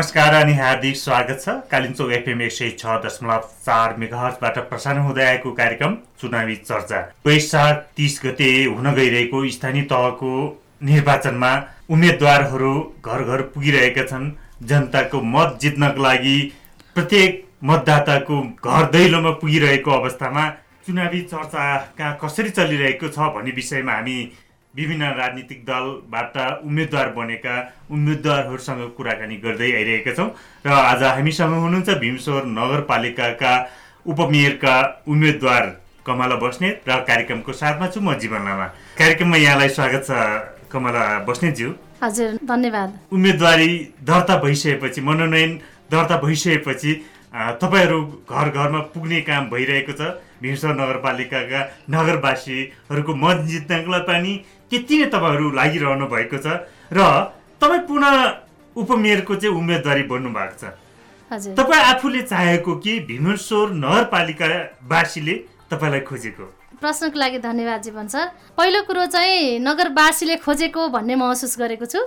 नमस्कार अनि हार्दिक स्वागत छ। कालिम्पोङ एफएम एक सय छ दशमलव चार मेगाहर्सबाट प्रसारण हुँदै आएको कार्यक्रम चुनावी चर्चा। वैशाख तिस गते हुन गइरहेको स्थानीय तहको निर्वाचनमा उम्मेद्वारहरू घर घर पुगिरहेका छन्। जनताको मत जित्नको लागि प्रत्येक मतदाताको घर दैलोमा पुगिरहेको अवस्थामा चुनावी चर्चा कहाँ कसरी चलिरहेको छ भन्ने विषयमा हामी विभिन्न राजनीतिक दलबाट उम्मेद्वार बनेका उम्मेद्वारहरूसँग कुराकानी गर्दै आइरहेका छौँ। र आज हामीसँग हुनुहुन्छ भीमस्वर नगरपालिकाका उपमेयरका उम्मेद्वार कमला बस्नेत र कार्यक्रमको साथमा छु म जीवन लामा। कार्यक्रममा यहाँलाई स्वागत छ कमला बस्नेतज्यू। हजुर धन्यवाद। उम्मेदवारी दर्ता भइसकेपछि मनोनयन दर्ता भइसकेपछि तपाईँहरू घर घरमा पुग्ने काम भइरहेको छ। भीमस्वर नगरपालिकाका नगरवासीहरूको मत जित्नको लागि पनि त्यति नै तपाईँहरू लागिरहनु भएको छ। र तपाईँ पुनः उपमेयरको चाहिँ उम्मेदवारी बन्नु भएको छ तपाईँ आफूले चाहेको कि भीमेश्वर नगरपालिकावासीले तपाईँलाई खोजेको? प्रश्नको लागि धन्यवाद जीवन सर। पहिलो कुरो चाहिँ नगरवासीले खोजेको भन्ने महसुस गरेको छु।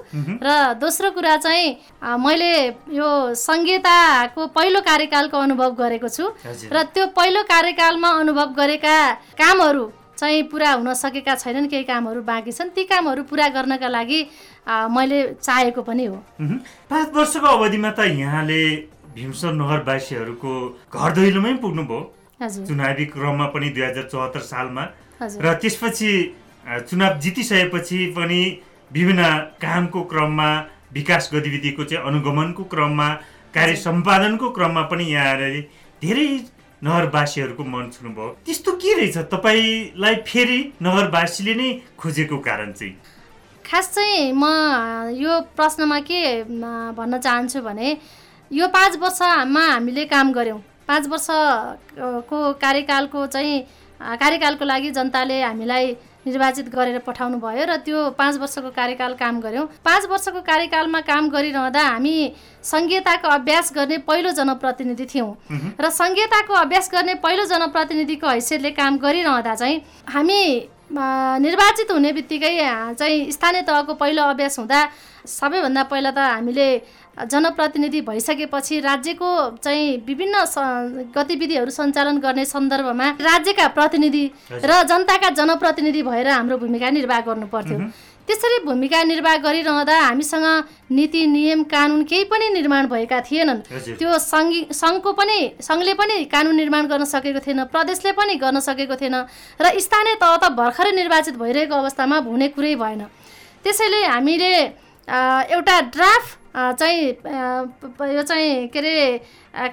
र दोस्रो कुरा चाहिँ मैले यो सङ्घीयताको पहिलो कार्यकालको अनुभव गरेको छु। र त्यो पहिलो कार्यकालमा अनुभव गरेका कामहरू चाहिँ पुरा हुन सकेका छैनन् केही कामहरू बाँकी छन्। ती कामहरू पुरा गर्नका लागि मैले चाहेको पनि हो। पाँच वर्षको अवधिमा त यहाँले भीमसर नगरवासीहरूको घर दैलोमै पुग्नुभयो। चुनावी क्रममा पनि दुई हजार चौहत्तर सालमा। र त्यसपछि चुनाव जितिसकेपछि पनि विभिन्न कामको क्रममा विकास गतिविधिको चाहिँ अनुगमनको क्रममा कार्य सम्पादनको क्रममा पनि यहाँले धेरै नगरवासीहरूको मन छुनुभयो। त्यस्तो के रहेछ? तपाईँलाई फेरि नगरवासीले नै खोजेको कारण चाहिँ? खास चाहिँ म यो प्रश्नमा के भन्न चाहन्छु भने यो पाँच वर्षमा हामीले काम गऱ्यौँ। पाँच वर्षको कार्यकालको चाहिँ कार्यकालको लागि जनताले हामीलाई निर्वाचित गरेर पठाउनु भयो र त्यो पाँच वर्षको कार्यकाल काम गऱ्यौँ पाँच वर्षको कार्यकालमा काम गरिरहँदा हामी सङ्घीयताको अभ्यास गर्ने पहिलो जनप्रतिनिधि थियौँ। र सङ्घीयताको अभ्यास गर्ने पहिलो जनप्रतिनिधिको हैसियतले काम गरिरहँदा चाहिँ हामी निर्वाचित हुने बित्तिकै चाहिँ स्थानीय तहको पहिलो अभ्यास हुँदा सबैभन्दा पहिला त हामीले जनप्रतिनिधि भइसकेपछि राज्यको चाहिँ विभिन्न गतिविधिहरू सञ्चालन गर्ने सन्दर्भमा राज्यका प्रतिनिधि र जनताका जनप्रतिनिधि भएर हाम्रो भूमिका निर्वाह गर्नु पर्थ्यो त्यसरी भूमिका निर्वाह गरिरहँदा हामीसँग नीति नियम कानुन केही पनि निर्माण भएका थिएनन्। त्यो सङ्घी सङ्घको पनि सङ्घले पनि कानुन निर्माण गर्न सकेको थिएन प्रदेशले पनि गर्न सकेको थिएन र स्थानीय तह त भर्खरै निर्वाचित भइरहेको अवस्थामा हुने कुरै भएन। त्यसैले हामीले एउटा ड्राफ्ट चाहिँ यो चाहिँ के अरे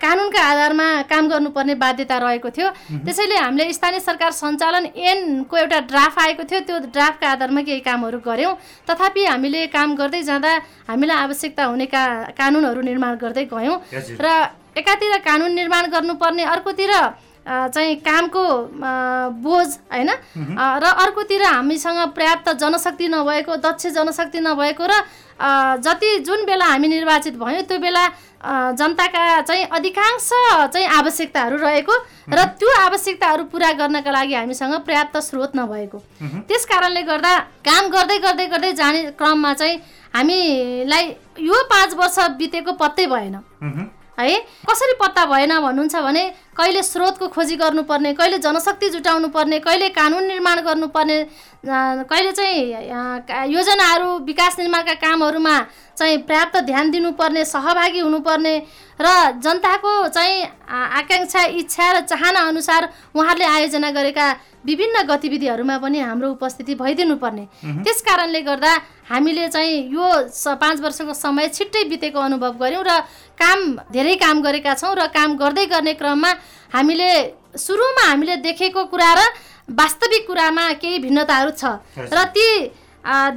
कानुनका आधारमा काम गर्नुपर्ने बाध्यता रहेको थियो। त्यसैले हामीले स्थानीय सरकार सञ्चालन एनको एउटा ड्राफ्ट आएको थियो त्यो ड्राफ्टका आधारमा केही कामहरू गऱ्यौँ। तथापि हामीले काम गर्दै जाँदा हामीलाई आवश्यकता हुने का कानुनहरू निर्माण गर्दै गयौँ। र एकातिर कानुन निर्माण गर्नुपर्ने अर्कोतिर चाहिँ कामको बोझ होइन? र अर्कोतिर हामीसँग पर्याप्त जनशक्ति नभएको दक्ष जनशक्ति नभएको र जति जुन बेला हामी निर्वाचित भयौँ त्यो बेला जनताका चाहिँ अधिकांश चाहिँ आवश्यकताहरू रहेको र त्यो आवश्यकताहरू पुरा गर्नका लागि हामीसँग पर्याप्त स्रोत नभएको। त्यस कारणले गर्दा काम गर्दै गर्दै गर्दै जाने क्रममा चाहिँ हामीलाई यो पाँच वर्ष बितेको पत्तै भएन। है? कसरी पत्ता भएन भन्नुहुन्छ भने कहिले स्रोतको खोजी गर्नुपर्ने कहिले जनशक्ति जुटाउनु पर्ने कहिले कानुन निर्माण गर्नुपर्ने कहिले चाहिँ योजनाहरू विकास निर्माणका कामहरूमा चाहिँ पर्याप्त ध्यान दिनुपर्ने सहभागी हुनुपर्ने र जनताको चाहिँ आकाङ्क्षा इच्छा र चाहना अनुसार उहाँहरूले आयोजना गरेका विभिन्न गतिविधिहरूमा पनि हाम्रो उपस्थिति भइदिनु पर्ने त्यस कारणले गर्दा हामीले चाहिँ यो पाँच वर्षको समय छिट्टै बितेको अनुभव गऱ्यौँ र काम धेरै काम गरेका छौँ र काम गर्दै गर्ने क्रममा हामीले सुरुमा हामीले देखेको कुरा र वास्तविक कुरामा केही भिन्नताहरू छ। र ती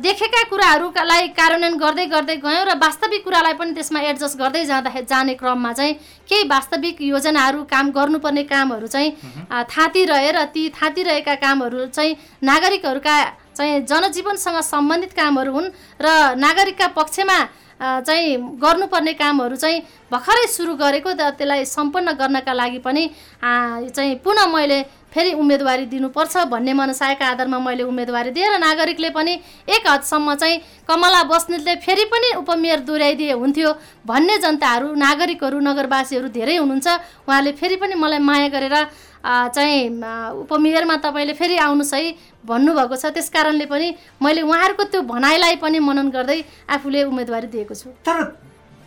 देखेका कुराहरूलाई कार्यान्वयन गर्दै गर्दै गयौँ र वास्तविक कुरालाई पनि त्यसमा एडजस्ट गर्दै जाँदा जाने क्रममा चाहिँ केही वास्तविक योजनाहरू काम गर्नुपर्ने कामहरू चाहिँ थाँती रहे र ती थाँती रहेका कामहरू चाहिँ नागरिकहरूका चाहिँ जनजीवनसँग सम्बन्धित कामहरू हुन् र नागरिकका पक्षमा चाहिँ गर्नुपर्ने कामहरू चाहिँ भर्खरै सुरु गरेको त्यसलाई सम्पन्न गर्नका लागि पनि चाहिँ पुनः मैले फेरि उम्मेदवारी दिनुपर्छ भन्ने मनसायका आधारमा मैले उम्मेदवारी दिएँ र नागरिकले पनि एक हदसम्म चाहिँ कमला बस्नेतले फेरि पनि उपमेयर दोहोऱ्याइदिए हुन्थ्यो भन्ने जनताहरू नागरिकहरू नगरवासीहरू धेरै हुनुहुन्छ। उहाँले फेरि पनि मलाई माया गरेर चाहिँ उपमेयरमा तपाईँले फेरि आउनुहोस् है भन्नुभएको छ। त्यस कारणले पनि मैले उहाँहरूको त्यो भनाइलाई पनि मनन गर्दै आफूले उम्मेदवारी दिएको छु। तर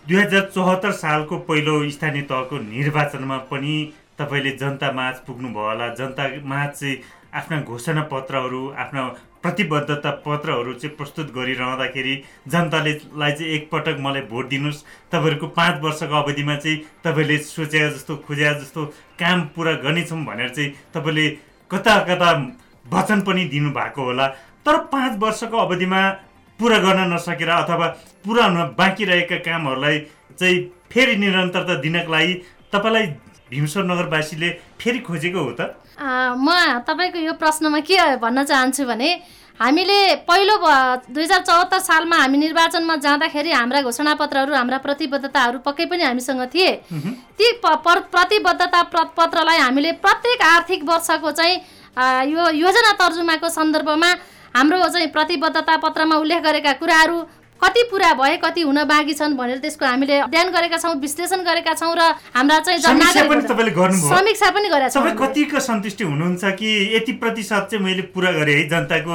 दुई हजार चौहत्तर सालको पहिलो स्थानीय तहको निर्वाचनमा पनि तपाईँले जनता माझ पुग्नुभयो होला। जनता माझ चाहिँ आफ्ना घोषणा पत्रहरू आफ्ना प्रतिबद्धता पत्रहरू चाहिँ प्रस्तुत गरिरहँदाखेरि जनताले लाई चाहिँ एकपटक मलाई भोट दिनुहोस्। तपाईँहरूको पाँच वर्षको अवधिमा चाहिँ तपाईँले सोचे जस्तो खोजे जस्तो काम पुरा गर्नेछौँ भनेर चाहिँ तपाईँले कता कता वचन पनि दिनुभएको होला। तर पाँच वर्षको अवधिमा पुरा गर्न नसकेर अथवा पुरा हुन बाँकी रहेका कामहरूलाई चाहिँ फेरि निरन्तरता दिनको लागि तपाईँलाई भीमश्वर नगरवासीले फेरि खोजेको हो त? म तपाईँको यो प्रश्नमा के भन्न चाहन्छु भने हामीले पहिलो दुई हजार चौहत्तर सालमा हामी निर्वाचनमा जाँदाखेरि हाम्रा घोषणापत्रहरू हाम्रा प्रतिबद्धताहरू पक्कै पनि हामीसँग थिए। ती प्रतिबद्धता पत्रलाई हामीले प्रत्येक आर्थिक वर्षको चाहिँ यो योजना तर्जुमाको सन्दर्भमा हाम्रो चाहिँ प्रतिबद्धता पत्रमा उल्लेख गरेका कुराहरू कति पुरा भए कति हुन बाँकी छन् भनेर त्यसको हामीले अध्ययन गरेका छौँ विश्लेषण गरेका छौँ र हाम्रा चाहिँ समीक्षा पनि गरेका छौँ। कतिको सन्तुष्टि हुनुहुन्छ कि यति प्रतिशत चाहिँ मैले पुरा गरेँ है? जनताको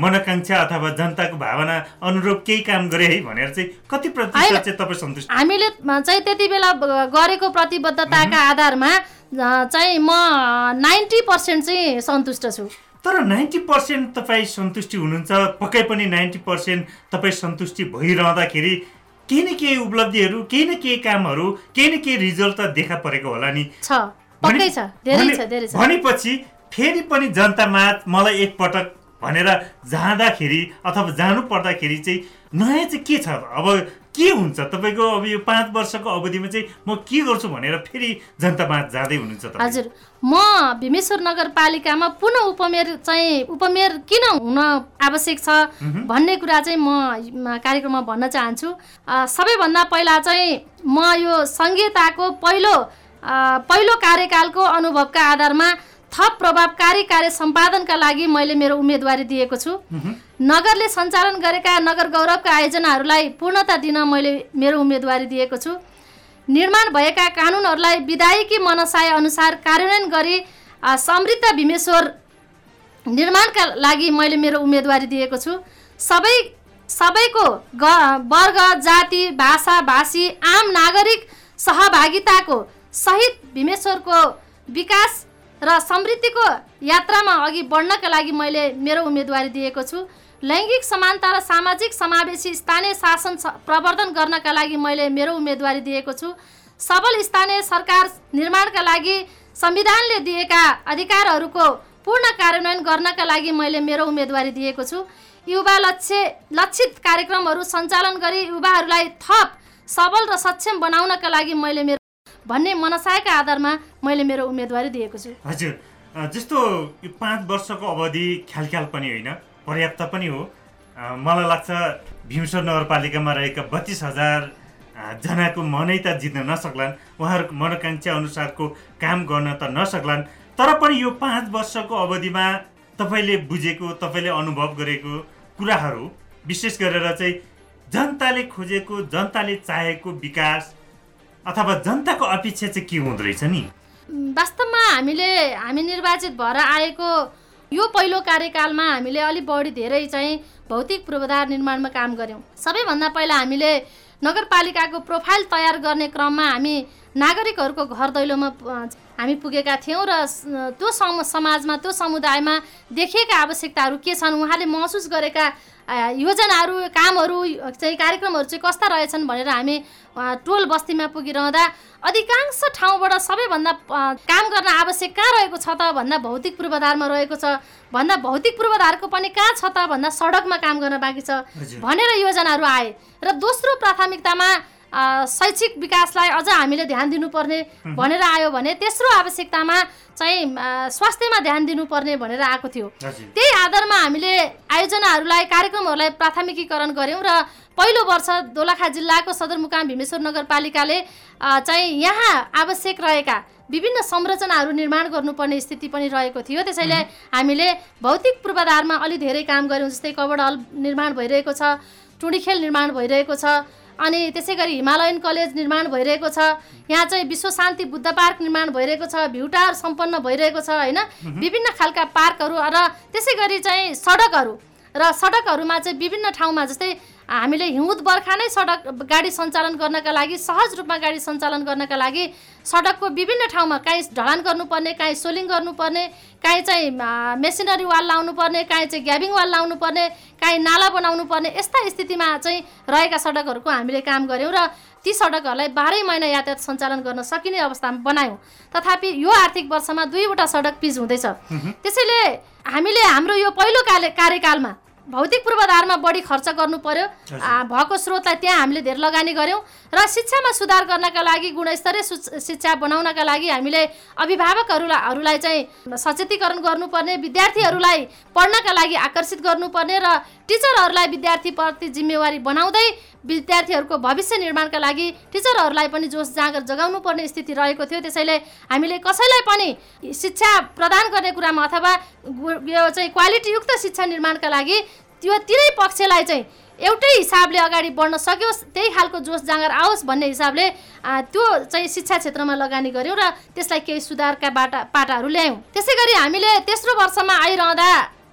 मनोकाङ्क्षा अथवा जनताको भावना अनुरूप केही काम गरेँ है? भनेर चाहिँ कति प्रतिशत चाहिँ तपाईँ सन्तुष्ट हामीले चाहिँ त्यति बेला गरेको प्रतिबद्धताका आधारमा चाहिँ म नाइन्टी पर्सेन्ट चाहिँ सन्तुष्ट छु। तर नाइन्टी पर्सेन्ट तपाईँ सन्तुष्टि हुनुहुन्छ पक्कै पनि नाइन्टी पर्सेन्ट तपाईँ सन्तुष्टि भइरहँदाखेरि केही न केही उपलब्धिहरू केही न केही कामहरू केही न केही रिजल्ट त देखा परेको होला नि। भनेपछि फेरि पनि जनतामा मलाई एकपटक भनेर जाँदाखेरि अथवा जानु पर्दाखेरि चाहिँ नयाँ चाहिँ के छ? अब के हुन्छ? तपाईँको अब यो पाँच वर्षको अवधिमा चाहिँ म के गर्छु भनेर फेरि जनतामा जाँदै हुनुहुन्छ हजुर। म भीमेश्वर नगरपालिकामा पुनः उपमेयर चाहिँ उपमेयर किन हुन आवश्यक छ भन्ने कुरा चाहिँ म कार्यक्रममा भन्न चाहन्छु। सबैभन्दा पहिला चाहिँ म यो सङ्घीयताको पहिलो पहिलो कार्यकालको अनुभवका आधारमा थप प्रभावकारी कार्य सम्पादनका लागि मैले मेरो उम्मेदवारी दिएको छु। नगरले सञ्चालन गरेका नगर गौरवका आयोजनाहरूलाई पूर्णता दिन मैले मेरो उम्मेदवारी दिएको छु। निर्माण भएका कानुनहरूलाई विधायकी मनसाय अनुसार कार्यान्वयन गरी समृद्ध भीमेश्वर निर्माणका लागि मैले मेरो उम्मेदवारी दिएको छु। सबै सबैको ग वर्ग जाति भाषा भाषी आम नागरिक सहभागिताको सहित भीमेश्वरको विकास र समृद्धिको यात्रामा अघि बढ्नका लागि मैले मेरो उम्मेदवारी दिएको छु। लैङ्गिक समानता र सामाजिक समावेशी स्थानीय शासन प्रवर्धन गर्नका लागि मैले मेरो उम्मेदवारी दिएको छु। सबल स्थानीय सरकार निर्माणका लागि संविधानले दिएका अधिकारहरूको पूर्ण कार्यान्वयन गर्नका लागि मैले मेरो उम्मेदवारी दिएको छु। युवा लक्ष्य लक्षित कार्यक्रमहरू सञ्चालन गरी युवाहरूलाई थप सबल र सक्षम बनाउनका लागि मैले मेरो भन्ने मनसायका आधारमा मैले मेरो उम्मेदवारी दिएको छु। हजुर। जस्तो यो पाँच वर्षको अवधि ख्याल पनि होइन पर्याप्त पनि हो। मलाई लाग्छ भीमसर नगरपालिकामा रहेका बत्तिस हजार जनाको मनै त जित्न नसक्लान् उहाँहरूको मनोकाङ्क्षा अनुसारको काम गर्न त नसक्लान् तर पनि यो पाँच वर्षको अवधिमा तपाईँले बुझेको तपाईँले अनुभव गरेको कुराहरू विशेष गरेर चाहिँ जनताले खोजेको जनताले चाहेको विकास अथवा जनताको अपेक्षा चाहिँ के हुँदो रहेछ नि? वास्तवमा हामीले हामी निर्वाचित भएर आएको यो पहिलो कार्यकालमा हामीले अलिक बढी धेरै चाहिँ भौतिक पूर्वाधार निर्माणमा काम गऱ्यौँ। सबैभन्दा पहिला हामीले नगरपालिकाको प्रोफाइल तयार गर्ने क्रममा हामी नागरिकहरूको घर दैलोमा हामी पुगेका थियौँ र त्यो सम समाजमा त्यो समुदायमा देखिएका आवश्यकताहरू के छन् उहाँले महसुस गरेका योजनाहरू कामहरू चाहिँ कार्यक्रमहरू चाहिँ कस्ता रहेछन् भनेर हामी टोल बस्तीमा पुगिरहँदा अधिकांश ठाउँबाट सबैभन्दा काम गर्न आवश्यक कहाँ रहेको छ त? भन्दा भौतिक पूर्वाधारमा रहेको छ। भन्दा भौतिक पूर्वाधारको पनि कहाँ छ त? भन्दा सडकमा काम गर्न बाँकी छ। भनेर योजनाहरू आए। र दोस्रो प्राथमिकतामा शैक्षिक विकासलाई अझ हामीले ध्यान दिनुपर्ने भनेर आयो भने तेस्रो आवश्यकतामा चाहिँ स्वास्थ्यमा ध्यान दिनुपर्ने भनेर आएको थियो। त्यही आधारमा हामीले आयोजनाहरूलाई कार्यक्रमहरूलाई प्राथमिकीकरण गऱ्यौँ र पहिलो वर्ष दोलखा जिल्लाको सदरमुकाम भीमेश्वर नगरपालिकाले चाहिँ यहाँ आवश्यक रहेका विभिन्न संरचनाहरू निर्माण गर्नुपर्ने स्थिति पनि रहेको थियो। त्यसैले हामीले भौतिक पूर्वाधारमा अलि धेरै काम गऱ्यौँ जस्तै कबड हल निर्माण भइरहेको छ टुँडीखेल निर्माण भइरहेको छ अनि त्यसै गरी हिमालयन कलेज निर्माण भइरहेको छ। यहाँ चाहिँ विश्व शान्ति बुद्ध पार्क निर्माण भइरहेको छ भ्युटार सम्पन्न भइरहेको छ होइन? विभिन्न खालका पार्कहरू र त्यसै गरी चाहिँ सडकहरू। र सडकहरूमा चाहिँ विभिन्न ठाउँमा जस्तै हामीले हिउँद बर्खा नै सडक गाडी सञ्चालन गर्नका लागि सहज रूपमा गाडी सञ्चालन गर्नका लागि सडकको विभिन्न ठाउँमा काहीँ ढलान गर्नुपर्ने काहीँ सोलिङ गर्नुपर्ने काहीँ चाहिँ मेसिनरी वाल लाउनु पर्ने काहीँ चाहिँ ग्याबिङ वाल लाउनु पर्ने काहीँ नाला बनाउनु पर्ने यस्ता स्थितिमा चाहिँ रहेका सडकहरूको हामीले काम गऱ्यौँ र ती सडकहरूलाई बाह्रै महिना यातायात सञ्चालन गर्न सकिने अवस्थामा बनायौँ। तथापि यो आर्थिक वर्षमा दुईवटा सडक पिच हुँदैछ। त्यसैले हामीले हाम्रो यो पहिलो कार्यकालमा भौतिक पूर्वाधारमा बढी खर्च गर्नु पर्यो। भएको स्रोतलाई त्यहाँ हामीले धेरै लगानी गऱ्यौँ र शिक्षामा सुधार गर्नका लागि गुणस्तरीय शिक्षा बनाउनका लागि हामीले अभिभावकहरूलाई चाहिँ सचेतीकरण गर्नुपर्ने विद्यार्थीहरूलाई पढ्नका लागि आकर्षित गर्नुपर्ने र टिचरहरूलाई विद्यार्थीप्रति जिम्मेवारी बनाउँदै विद्यार्थीहरूको भविष्य निर्माणका लागि टिचरहरूलाई पनि जोस जाँगर जगाउनु पर्ने स्थिति रहेको थियो। त्यसैले हामीले कसैलाई पनि शिक्षा प्रदान गर्ने कुरामा अथवा यो चाहिँ क्वालिटीयुक्त शिक्षा निर्माणका लागि त्यो तिनै पक्षलाई चाहिँ एउटै हिसाबले अगाडि बढ्न सकियोस् त्यही खालको जोस जाँगर आओस् भन्ने हिसाबले त्यो चाहिँ शिक्षा क्षेत्रमा लगानी गऱ्यौँ र त्यसलाई केही सुधारका बाटा पाटाहरू ल्यायौँ। त्यसै गरी हामीले तेस्रो वर्षमा आइरहँदा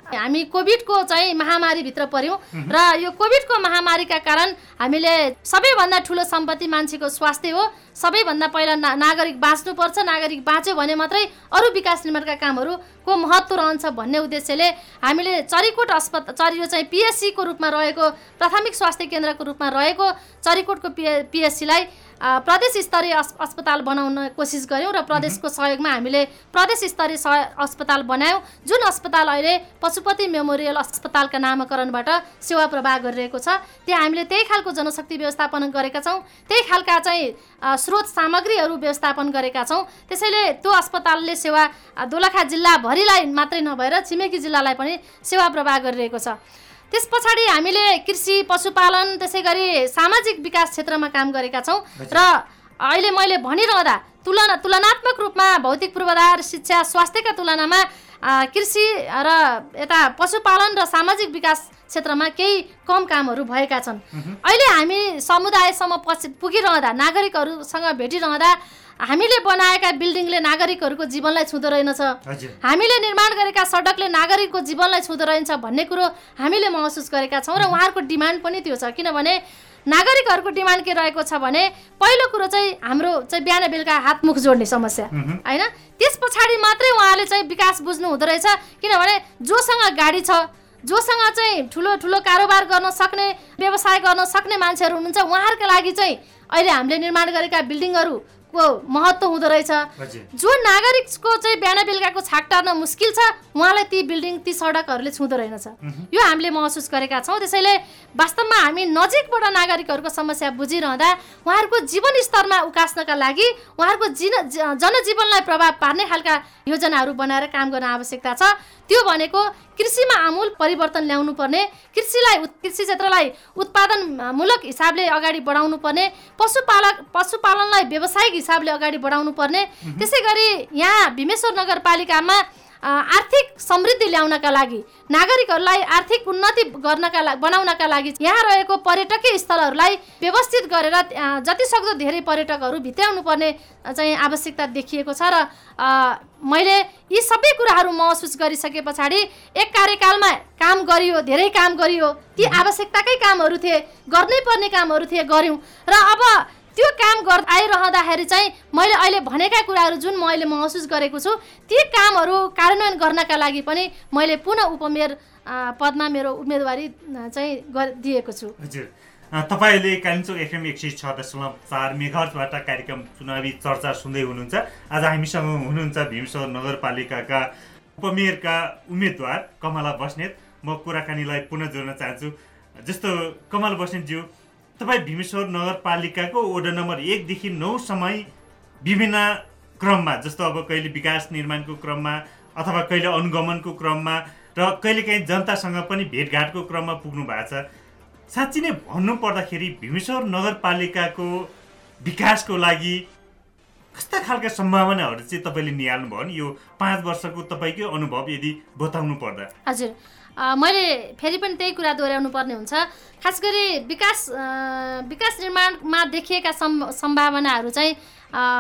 हामी कोभिडको चाहिँ महामारीभित्र पऱ्यौँ र यो कोभिडको महामारीका कारण हामीले सबैभन्दा ठुलो सम्पत्ति मान्छेको स्वास्थ्य हो। सबैभन्दा पहिला ना नागरिक बाँच्नुपर्छ नागरिक बाँच्यो भने मात्रै अरू विकास निर्माणका कामहरूको महत्त्व रहन्छ भन्ने उद्देश्यले हामीले चरिकोट अस्पताल चरि यो चाहिँ पिएचसीको रूपमा रहेको प्राथमिक स्वास्थ्य केन्द्रको रूपमा रहेको चरिकोटको पिए पिएचसीलाई प्रदेश स्तरीय अस्पताल बनाउन कोसिस गऱ्यौँ र प्रदेशको सहयोगमा हामीले प्रदेश स्तरीय सह अस्पताल बनायौँ जुन अस्पताल अहिले पशुपति मेमोरियल अस्पतालका नामाकरणबाट सेवा प्रवाह गरिरहेको छ। त्यहाँ हामीले त्यही खालको जनशक्ति व्यवस्थापन गरेका छौँ त्यही खालका चाहिँ स्रोत सामग्रीहरू व्यवस्थापन गरेका छौँ। त्यसैले त्यो अस्पतालले सेवा दोलखा जिल्लाभरिलाई मात्रै नभएर छिमेकी जिल्लालाई पनि सेवा प्रवाह गरिरहेको छ। त्यस पछाडि हामीले कृषि पशुपालन त्यसै गरी सामाजिक विकास क्षेत्रमा काम गरेका छौँ र अहिले मैले भनिरहँदा तुलना तुलनात्मक रूपमा भौतिक पूर्वाधार शिक्षा स्वास्थ्यका तुलनामा कृषि र यता पशुपालन र सामाजिक विकास क्षेत्रमा केही कम कामहरू भएका छन्। अहिले हामी समुदायसम्म पछि पुगिरहँदा नागरिकहरूसँग भेटिरहँदा हामीले बनाएका बिल्डिङले नागरिकहरूको जीवनलाई छुँदो रहेनछ। हामीले निर्माण गरेका सडकले नागरिकको जीवनलाई छुँदो रहेछ भन्ने कुरो हामीले महसुस गरेका छौँ र उहाँहरूको डिमान्ड पनि त्यो छ। किनभने नागरिकहरूको डिमान्ड के रहेको छ भने पहिलो कुरो चाहिँ हाम्रो चाहिँ बिहान बेलुका हातमुख जोड्ने समस्या होइन? त्यस पछाडि मात्रै उहाँले चाहिँ विकास बुझ्नु हुँदो रहेछ किनभने जोसँग गाडी छ जोसँग चाहिँ ठुलो ठुलो कारोबार गर्न सक्ने व्यवसाय गर्न सक्ने मान्छेहरू हुनुहुन्छ उहाँहरूको लागि चाहिँ अहिले हामीले निर्माण गरेका बिल्डिङहरू को महत्त्व हुँदो रहेछ। जो नागरिकको चाहिँ बिहान बेलुकाको छाक टार्न मुस्किल छ उहाँलाई ती बिल्डिङ ती सडकहरूले छुँदो रहेनछ। यो हामीले महसुस गरेका छौँ। त्यसैले वास्तवमा हामी नजिकबाट नागरिकहरूको समस्या बुझिरहँदा उहाँहरूको जीवन स्तरमा उकास्नका लागि उहाँहरूको जिन जनजीवनलाई प्रभाव पार्ने खालका योजनाहरू बनाएर काम गर्न आवश्यकता छ। त्यो भनेको कृषिमा आमूल परिवर्तन ल्याउनु पर्ने कृषिलाई कृषि क्षेत्रलाई उत्पादनमूलक हिसाबले अगाडि बढाउनु पर्ने पशुपालक पशुपालनलाई व्यावसायिक हिसाबले अगाडि बढाउनु पर्ने त्यसै गरी यहाँ भीमेश्वर नगरपालिकामा आर्थिक समृद्धि ल्याउनका लागि नागरिकहरूलाई आर्थिक उन्नति गर्नका लागि बनाउनका लागि यहाँ रहेको पर्यटकीय स्थलहरूलाई व्यवस्थित गरेर जति सक्दो धेरै पर्यटकहरू भित्राउनु पर्ने चाहिँ आवश्यकता देखिएको छ र मैले यी सबै कुराहरू महसुस गरिसके पछाडि एक कार्यकालमा काम गरियो धेरै काम गरियो ती आवश्यकताकै कामहरू थिए गर्नै पर्ने कामहरू थिए गऱ्यौँ। र अब त्यो काम गर् आइरहँदाखेरि चाहिँ मैले अहिले भनेका कुराहरू जुन म अहिले महसुस गरेको छु ती कामहरू कार्यान्वयन गर्नका लागि पनि मैले पुनः उपमेयर पदमा मेरो उम्मेदवारी चाहिँ दिएको छु। हजुर। तपाईँले कालिम्पोङ एफएम एक सय छ दशमलव चार मेघर्सबाट कार्यक्रम चुनावी चर्चा सुन्दै हुनुहुन्छ। आज हामीसँग हुनुहुन्छ भीमसर नगरपालिकाका उपमेयरका उम्मेदवार कमला बस्नेत। म कुराकानीलाई पुनः जोड्न चाहन्छु। जस्तो कमल बस्नेतज्यू तपाईँ भीमेश्वर नगरपालिकाको वडा नम्बर एकदेखि नौसम्म विभिन्न क्रममा जस्तो अब कहिले विकास निर्माणको क्रममा अथवा कहिले अनुगमनको क्रममा र कहिलेकाहीँ जनतासँग पनि भेटघाटको क्रममा पुग्नु भएको छ। साँच्ची नै भन्नु पर्दाखेरि भीमेश्वर नगरपालिकाको विकासको लागि कस्ता खालका सम्भावनाहरू चाहिँ तपाईँले निहाल्नुभयो नि यो पाँच वर्षको तपाईँकै अनुभव यदि बताउनु पर्दा? हजुर। मैले फेरि पनि त्यही कुरा दोहोऱ्याउनु पर्ने हुन्छ। खास गरी विकास विकास निर्माणमा देखिएका सम्भावनाहरू चाहिँ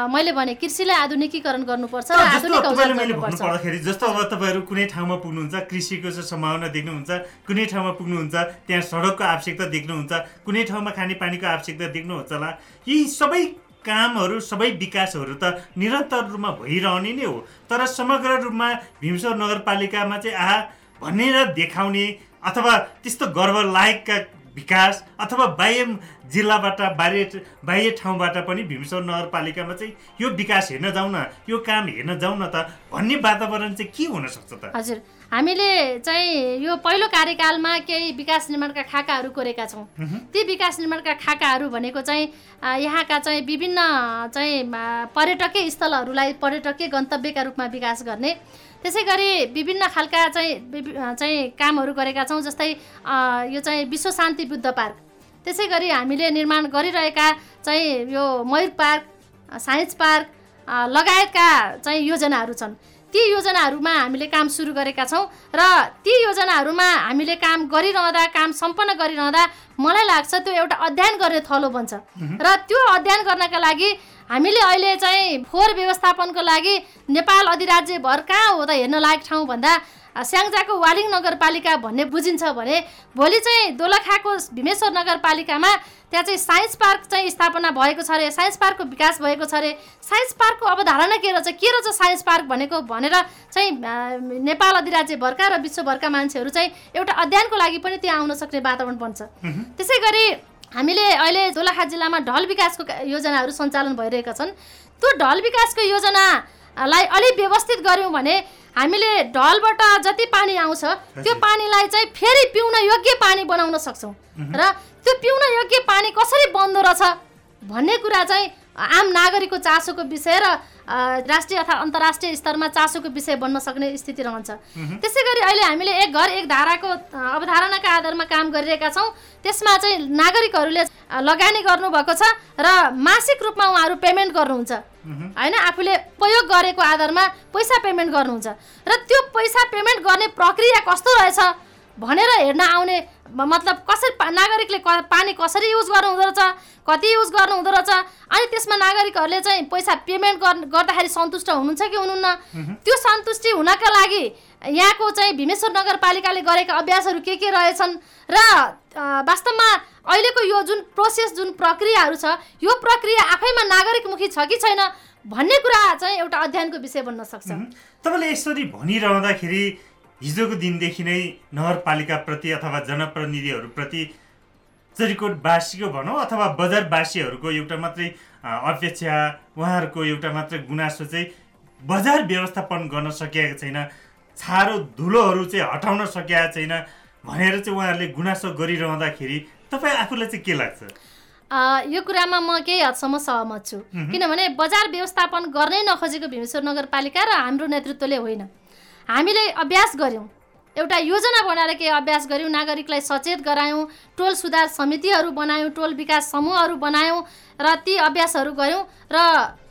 मैले भने कृषिलाई आधुनिकीकरण गर्नुपर्छ पर्दाखेरि जस्तो अब तपाईँहरू कुनै ठाउँमा पुग्नुहुन्छ कृषिको चाहिँ सम्भावना देख्नुहुन्छ कुनै ठाउँमा पुग्नुहुन्छ त्यहाँ सडकको आवश्यकता देख्नुहुन्छ कुनै ठाउँमा खानेपानीको आवश्यकता देख्नुहुन्छ होला यी सबै कामहरू सबै विकासहरू त निरन्तर रूपमा भइरहने नै हो। तर समग्र रूपमा भीमसर नगरपालिकामा चाहिँ आहा भनेर देखाउने अथवा त्यस्तो गर्व लायकका विकास अथवा बाह्य जिल्लाबाट बाह्य बाह्य ठाउँबाट पनि भीमसर नगरपालिकामा चाहिँ यो विकास हेर्न जाउँ न यो काम हेर्न जाउँ न त भन्ने वातावरण चाहिँ के हुनसक्छ त? हजुर हामीले चाहिँ यो पहिलो कार्यकालमा केही विकास निर्माणका खाकाहरू कोरेका छौँ। ती विकास निर्माणका खाकाहरू भनेको चाहिँ यहाँका चाहिँ विभिन्न चाहिँ पर्यटकीय स्थलहरूलाई पर्यटकीय गन्तव्यका रूपमा विकास गर्ने त्यसै गरी विभिन्न खालका चाहिँ चाहिँ कामहरू गरेका छौँ जस्तै यो चाहिँ विश्व शान्ति बुद्ध पार्क। त्यसै गरी हामीले निर्माण गरिरहेका चाहिँ यो मयूर पार्क साइन्स पार्क लगायतका चाहिँ योजनाहरू छन्। ती योजनाहरूमा हामीले काम सुरु गरेका छौँ र ती योजनाहरूमा हामीले काम गरिरहँदा काम सम्पन्न गरिरहँदा मलाई लाग्छ त्यो एउटा अध्ययन गर्ने थलो बन्छ। र त्यो अध्ययन गर्नका लागि हामीले अहिले चाहिँ फोहोर व्यवस्थापनको लागि नेपाल अधिराज्यभर कहाँ हो त हेर्न लायक ठाउँ भन्दा स्याङ्जाको वालिङ नगरपालिका भन्ने बुझिन्छ भने भोलि चाहिँ दोलखाको भीमेश्वर नगरपालिकामा त्यहाँ चाहिँ साइन्स पार्क चाहिँ स्थापना भएको छ अरे। साइन्स पार्कको विकास भएको छ अरे। साइन्स पार्कको अवधारणा के रहेछ? के रहेछ साइन्स पार्क भनेको भनेर चाहिँ नेपाल अधिराज्यभरका र विश्वभरका मान्छेहरू चाहिँ एउटा अध्ययनको लागि पनि त्यहाँ आउन सक्ने वातावरण बन्छ। त्यसै गरी हामीले अहिले दोलखा जिल्लामा ढल विकासको योजनाहरू सञ्चालन भइरहेका छन्। त्यो ढल विकासको योजनालाई अलिक व्यवस्थित गऱ्यौँ भने हामीले ढलबाट जति पानी आउँछ त्यो पानीलाई चाहिँ फेरि पिउन योग्य पानी बनाउन सक्छौँ। र त्यो पिउन योग्य पानी कसरी बन्दो रहेछ भन्ने कुरा चाहिँ आम नागरिकको चासोको विषय र राष्ट्रिय अथवा अन्तर्राष्ट्रिय स्तरमा चासोको विषय बन्न सक्ने स्थिति रहन्छ। त्यसै गरी अहिले हामीले एक घर एक धाराको अवधारणाका आधारमा काम गरिरहेका छौँ। त्यसमा चाहिँ नागरिकहरूले लगानी गर्नुभएको छ र मासिक रूपमा उहाँहरू पेमेन्ट गर्नुहुन्छ। होइन आफूले प्रयोग गरेको आधारमा पैसा पेमेन्ट गर्नुहुन्छ। र त्यो पैसा पेमेन्ट गर्ने प्रक्रिया कस्तो रहेछ? भनेर हेर्न आउने मतलब कसरी नागरिकले पानी कसरी युज गर्नु हुँदो रहेछ कति युज गर्नु हुँदो रहेछ अनि त्यसमा नागरिकहरूले चाहिँ पैसा पेमेन्ट गर्दाखेरि सन्तुष्ट हुनुहुन्छ कि हुनुहुन्न? त्यो सन्तुष्टि हुनका लागि यहाँको चाहिँ भीमेश्वर नगरपालिकाले गरेका अभ्यासहरू के के रहेछन्? र वास्तवमा अहिलेको यो जुन प्रोसेस जुन प्रक्रियाहरू छ यो प्रक्रिया आफैमा नागरिकमुखी छ कि छैन भन्ने कुरा चाहिँ एउटा अध्ययनको विषय बन्न सक्छ। तपाईँले यसरी भनिरहँदाखेरि हिजोको दिनदेखि नै नगरपालिकाप्रति अथवा जनप्रतिनिधिहरूप्रति चरिकोटवासीको भनौँ अथवा बजारवासीहरूको एउटा मात्रै अपेक्षा उहाँहरूको एउटा मात्रै गुनासो चाहिँ बजार व्यवस्थापन गर्न सकेका छैन छारो धुलोहरू चाहिँ हटाउन सकेका छैन भनेर चाहिँ उहाँहरूले गुनासो गरिरहँदाखेरि तपाईँ आफूलाई चाहिँ के लाग्छ? यो कुरामा म केही हदसम्म सहमत छु। किनभने बजार व्यवस्थापन गर्नै नखोजेको भीमेश्वर नगरपालिका र हाम्रो नेतृत्वले होइन। हामीले अभ्यास गऱ्यौँ। एउटा योजना बनाएर केही अभ्यास गऱ्यौँ नागरिकलाई सचेत गरायौँ टोल सुधार समितिहरू बनायौँ टोल विकास समूहहरू बनायौँ र ती अभ्यासहरू गऱ्यौँ र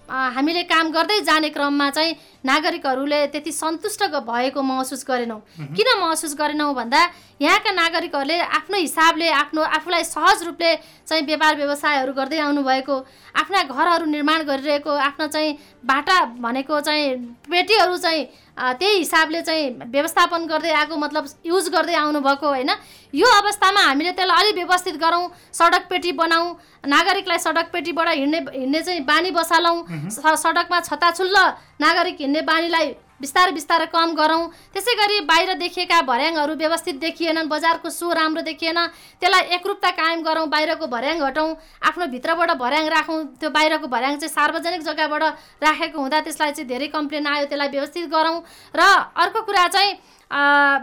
हामीले काम गर्दै जाने क्रममा चाहिँ नागरिकहरूले त्यति सन्तुष्ट भएको महसुस गरेनौँ। किन महसुस गरेनौँ भन्दा यहाँका नागरिकहरूले आफ्नो हिसाबले आफ्नो आफूलाई सहज रूपले चाहिँ व्यापार व्यवसायहरू गर्दै आउनुभएको आफ्ना घरहरू निर्माण गरिरहेको आफ्नो चाहिँ बाटा भनेको चाहिँ पेटीहरू चाहिँ त्यही हिसाबले चाहिँ व्यवस्थापन गर्दै आएको मतलब युज गर्दै आउनुभएको होइन। यो अवस्थामा हामीले त्यसलाई अलिक व्यवस्थित गरौँ सडक पेटी बनाऊ नागरिकलाई सडक पेटीबाट हिँड्ने हिँड्ने चाहिँ बानी बसालौँ सडकमा छताछुल्ल नागरिक हिँड्ने बानीलाई बिस्तारै बिस्तारै कम गरौँ। त्यसै गरी बाहिर देखिएका भर्याङहरू व्यवस्थित देखिएनन् बजारको सो राम्रो देखिएन। त्यसलाई एकरूपता कायम गरौँ बाहिरको भर्याङ हटाउँ आफ्नो भित्रबाट भर्याङ राखौँ। त्यो बाहिरको भर्याङ चाहिँ सार्वजनिक जग्गाबाट राखेको हुँदा त्यसलाई चाहिँ धेरै कम्प्लेन आयो त्यसलाई व्यवस्थित गरौँ। र अर्को कुरा चाहिँ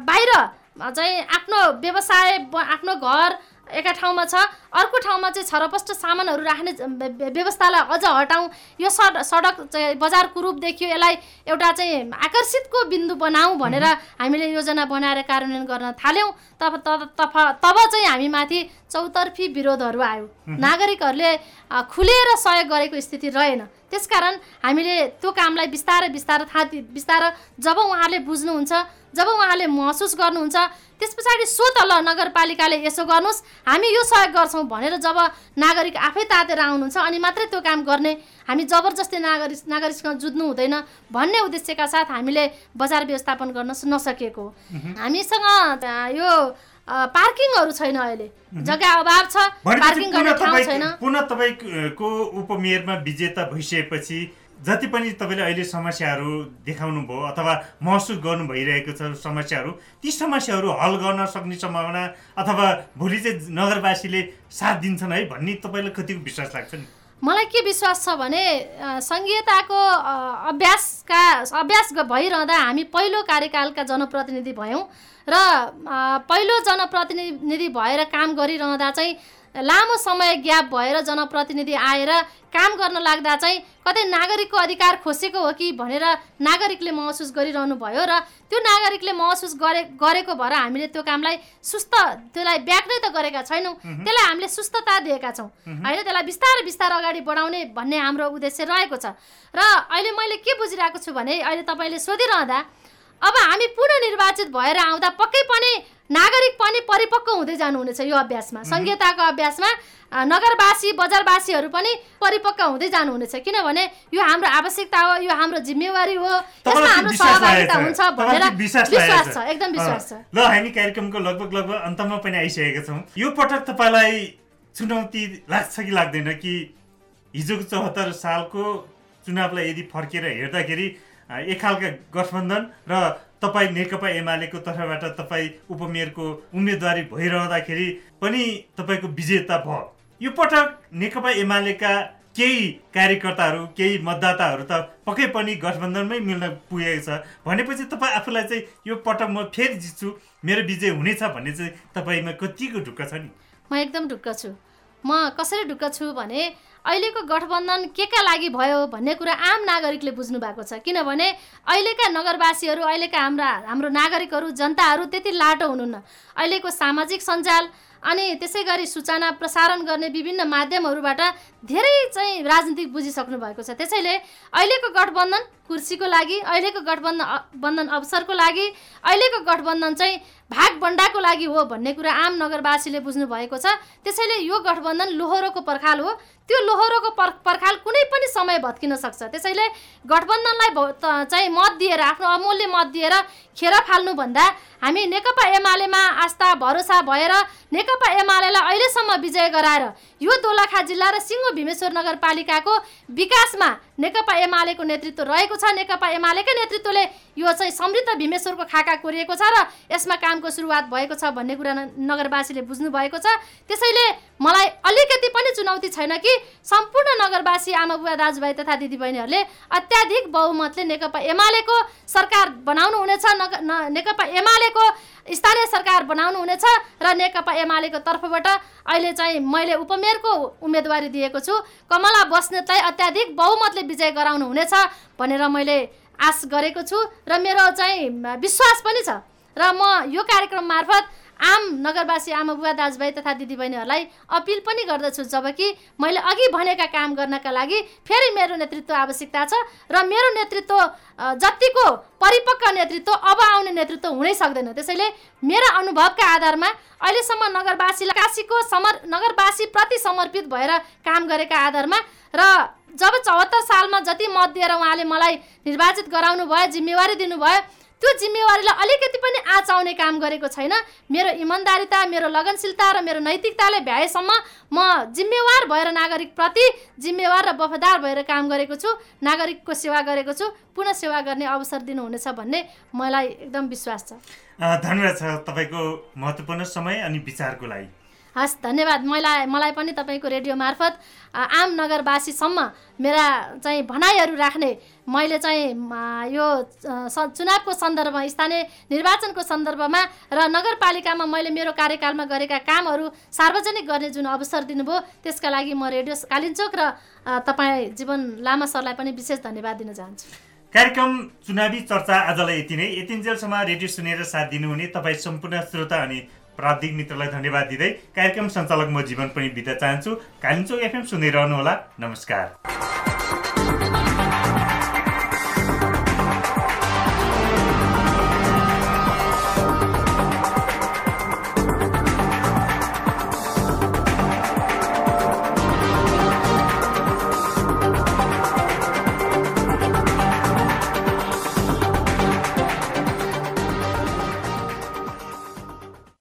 बाहिर चाहिँ आफ्नो व्यवसाय आफ्नो घर एका ठाउँमा छ। अर्को ठाउँमा चाहिँ छरपष्ट सामानहरू राख्ने व्यवस्थालाई अझ हटाउँ। यो सड सडक चाहिँ बजारको रूप देखियो। यसलाई एउटा चाहिँ आकर्षितको बिन्दु बनाऊ भनेर हामीले योजना बनाएर कार्यान्वयन गर्न थाल्यौँ। तब तब तब चाहिँ हामीमाथि चौतर्फी विरोधहरू आयो। नागरिकहरूले खुलेर सहयोग गरेको स्थिति रहेन। त्यसकारण हामीले त्यो कामलाई बिस्तारै बिस्तारै थाहा बिस्तारै जब उहाँहरूले बुझ्नुहुन्छ जब उहाँले महसुस गर्नुहुन्छ त्यस पछाडि सो त ल नगरपालिकाले यसो गर्नुहोस्। हामी यो सहयोग गर्छौँ। भनेर जब नागरिक आफै तातेर आउनुहुन्छ अनि मात्रै त्यो काम गर्ने हामी जबरजस्ती नागरिक नागरिकसँग जुझ्नु हुँदैन भन्ने उद्देश्यका साथ हामीले बजार व्यवस्थापन गर्न नसकेको। हामीसँग यो पार्किङहरू छैन अहिले। जग्गा अभाव छ पार्किङ गर्ने ठाउँ छैन। पुनः तपाईँको उपमेयरमा विजेता भइसकेपछि जति पनि तपाईँले अहिले समस्याहरू देखाउनु भयो अथवा महसुस गर्नु भइरहेको छ समस्याहरू ती समस्याहरू हल गर्न सक्ने सम्भावना अथवा भोलि चाहिँ नगरवासीले साथ दिन्छन् है भन्ने तपाईँलाई कतिको विश्वास लाग्छ नि? मलाई के विश्वास छ भने सङ्घीयताको अभ्यासका अभ्यास भइरहँदा हामी पहिलो कार्यकालका जनप्रतिनिधि भयौँ र पहिलो जनप्रतिनिधि भएर काम गरिरहँदा चाहिँ लामो समय ग्याप भएर जनप्रतिनिधि आएर काम गर्न लाग्दा चाहिँ कतै नागरिकको अधिकार खोसेको हो कि भनेर नागरिकले महसुस गरिरहनु भयो र त्यो नागरिकले महसुस गरे गरेको भएर हामीले त्यो कामलाई सुस्त त्यसलाई ब्याक्नै त गरेका छैनौँ। त्यसलाई हामीले सुस्तता दिएका छौँ। होइन त्यसलाई बिस्तारै बिस्तारै अगाडि बढाउने भन्ने हाम्रो उद्देश्य रहेको छ। र अहिले मैले के बुझिरहेको छु भने अहिले तपाईँले सोधिरहँदा अब हामी पुनः निर्वाचित भएर आउँदा पक्कै पनि नागरिक पनि परिपक्व हुँदै जानुहुनेछ यो अभ्यासमा। संहिताको अभ्यासमा नगरवासी बजारवासीहरू पनि परिपक्व हुँदै जानुहुनेछ। किनभने यो हाम्रो आवश्यकता हो यो हाम्रो जिम्मेवारी हो। यसमा हाम्रो सहभागिता हुन्छ भनेर विश्वास छ? एकदम विश्वास छ। ल हामी कार्यक्रमको लगभग लगभग अन्तमा पनि आइसकेका छौँ। यो पटक तपाईँलाई चुनौती लाग्छ कि लाग्दैन कि हिजोको चौहत्तर सालको चुनावलाई यदि फर्केर हेर्दाखेरि एक खालका गठबन्धन र तपाईँ नेकपा एमालेको तर्फबाट तपाईँ उपमेयरको उम्मेदवारी भइरहँदाखेरि पनि तपाईँको विजेता भयो। यो पटक नेकपा एमालेका केही कार्यकर्ताहरू केही मतदाताहरू त पक्कै पनि गठबन्धनमै मिल्न पुगेको छ। भनेपछि तपाईँ आफूलाई चाहिँ यो पटक म फेरि जित्छु मेरो विजय हुनेछ भन्ने चाहिँ तपाईँमा कतिको ढुक्क छ नि? म एकदम ढुक्क छु। म कसरी ढुक्क छु भने अहिलेको गठबन्धन के का लागि भयो भन्ने कुरा आम नागरिकले बुझ्नु भएको छ। किनभने अहिलेका नगरवासीहरू अहिलेका हाम्रा हाम्रो नागरिकहरू जनताहरू त्यति लाटो हुनुहुन्न। अहिलेको सामाजिक सञ्जाल अनि त्यसै गरी सूचना प्रसारण गर्ने विभिन्न माध्यमहरूबाट धेरै चाहिँ राजनीतिक बुझिसक्नु भएको छ। त्यसैले अहिलेको गठबन्धन कुर्सीको लागि अहिलेको गठबन्धन बन्धन अवसरको लागि अहिलेको गठबन्धन चाहिँ भागबन्डाको लागि हो भन्ने कुरा आम नगरवासीले बुझ्नु भएको छ। त्यसैले यो गठबन्धन लोहोरोको पर्खाल हो। त्यो लोहोरोको पर् पर्खाल कुनै पनि समय भत्किन सक्छ। त्यसैले गठबन्धनलाई चाहिँ मत दिएर आफ्नो अमूल्य मत दिएर खेर फाल्नुभन्दा हामी नेकपा एमालेमा आस्था भरोसा भएर नेकपा एमालेलाई अहिलेसम्म विजय गराएर यो दोलखा जिल्ला र सिङ्गो भीमेश्वर नगरपालिकाको विकासमा नेकपा एमालेको नेतृत्व रहेको छ। नेकपा एमालेकै नेतृत्वले यो चाहिँ समृद्ध भीमेश्वरको खाका कोरिएको छ र यसमा कामको सुरुवात भएको छ भन्ने कुरा नगरवासीले बुझ्नु भएको छ। त्यसैले मलाई अलिकति पनि चुनौती छैन कि सम्पूर्ण नगरवासी आमा बुवा दाजुभाइ तथा दिदीबहिनीहरूले अत्याधिक बहुमतले नेकपा एमालेको सरकार बनाउनु हुनेछ। नेकपा एमालेको स्थानीय सरकार बनाउनु हुनेछ र नेकपा एमालेको तर्फबाट अहिले चाहिँ मैले उपमेयरको उम्मेदवारी दिएको छु। कमला बस्नेतलाई अत्याधिक बहुमतले विजय गराउनु हुनेछ भनेर मैले आश गरेको छु र मेरो चाहिँ विश्वास पनि छ। र म यो कार्यक्रम मार्फत आम नगरवासी आमा बुवा दाजुभाइ तथा दिदीबहिनीहरूलाई अपिल पनि गर्दछु जबकि मैले अघि भनेका काम गर्नका लागि फेरि मेरो नेतृत्व आवश्यकता छ र मेरो नेतृत्व जतिको परिपक्व नेतृत्व अब आउने नेतृत्व हुनै सक्दैन। त्यसैले मेरा अनुभवका आधारमा अहिलेसम्म नगरवासीलाई काशीको समर नगरवासीप्रति समर्पित भएर काम गरेका आधारमा र जब चौहत्तर सालमा जति मत दिएर उहाँले मलाई निर्वाचित गराउनु भयो जिम्मेवारी दिनुभयो त्यो जिम्मेवारीलाई अलिकति पनि आचाउने काम गरेको छैन। मेरो इमान्दारिता मेरो लगनशीलता र मेरो नैतिकताले भ्याएसम्म म जिम्मेवार भएर नागरिकप्रति जिम्मेवार र वफादार भएर काम गरेको छु नागरिकको सेवा गरेको छु पुनः सेवा गर्ने अवसर दिनुहुनेछ भन्ने मलाई एकदम विश्वास छ। धन्यवाद छ तपाईँको महत्त्वपूर्ण समय अनि विचारको लागि। हस् धन्यवाद। मलाई मलाई पनि तपाईँको रेडियो मार्फत आम नगरवासीसम्म मेरा चाहिँ भनाइहरू राख्ने मैले चाहिँ यो चुनावको सन्दर्भमा स्थानीय निर्वाचनको सन्दर्भमा र नगरपालिकामा मैले मेरो कार्यकालमा गरेका कामहरू सार्वजनिक गर्ने जुन अवसर दिनुभयो त्यसका लागि म रेडियो कालिम्चोक र तपाईँ जीवन लामा सरलाई पनि विशेष धन्यवाद दिन चाहन्छु। कार्यक्रम चुनावी चर्चा आजलाई यति नै। यतिन्जेलसम्म रेडियो सुनेर साथ दिनुहुने तपाईँ सम्पूर्ण श्रोता अनि प्राविधिक मित्रलाई धन्यवाद दिँदै कार्यक्रम सञ्चालक म जीवन पनि बित्न चाहन्छु। कालिम्चोक एफएम सुनिरहनुहोला। नमस्कार।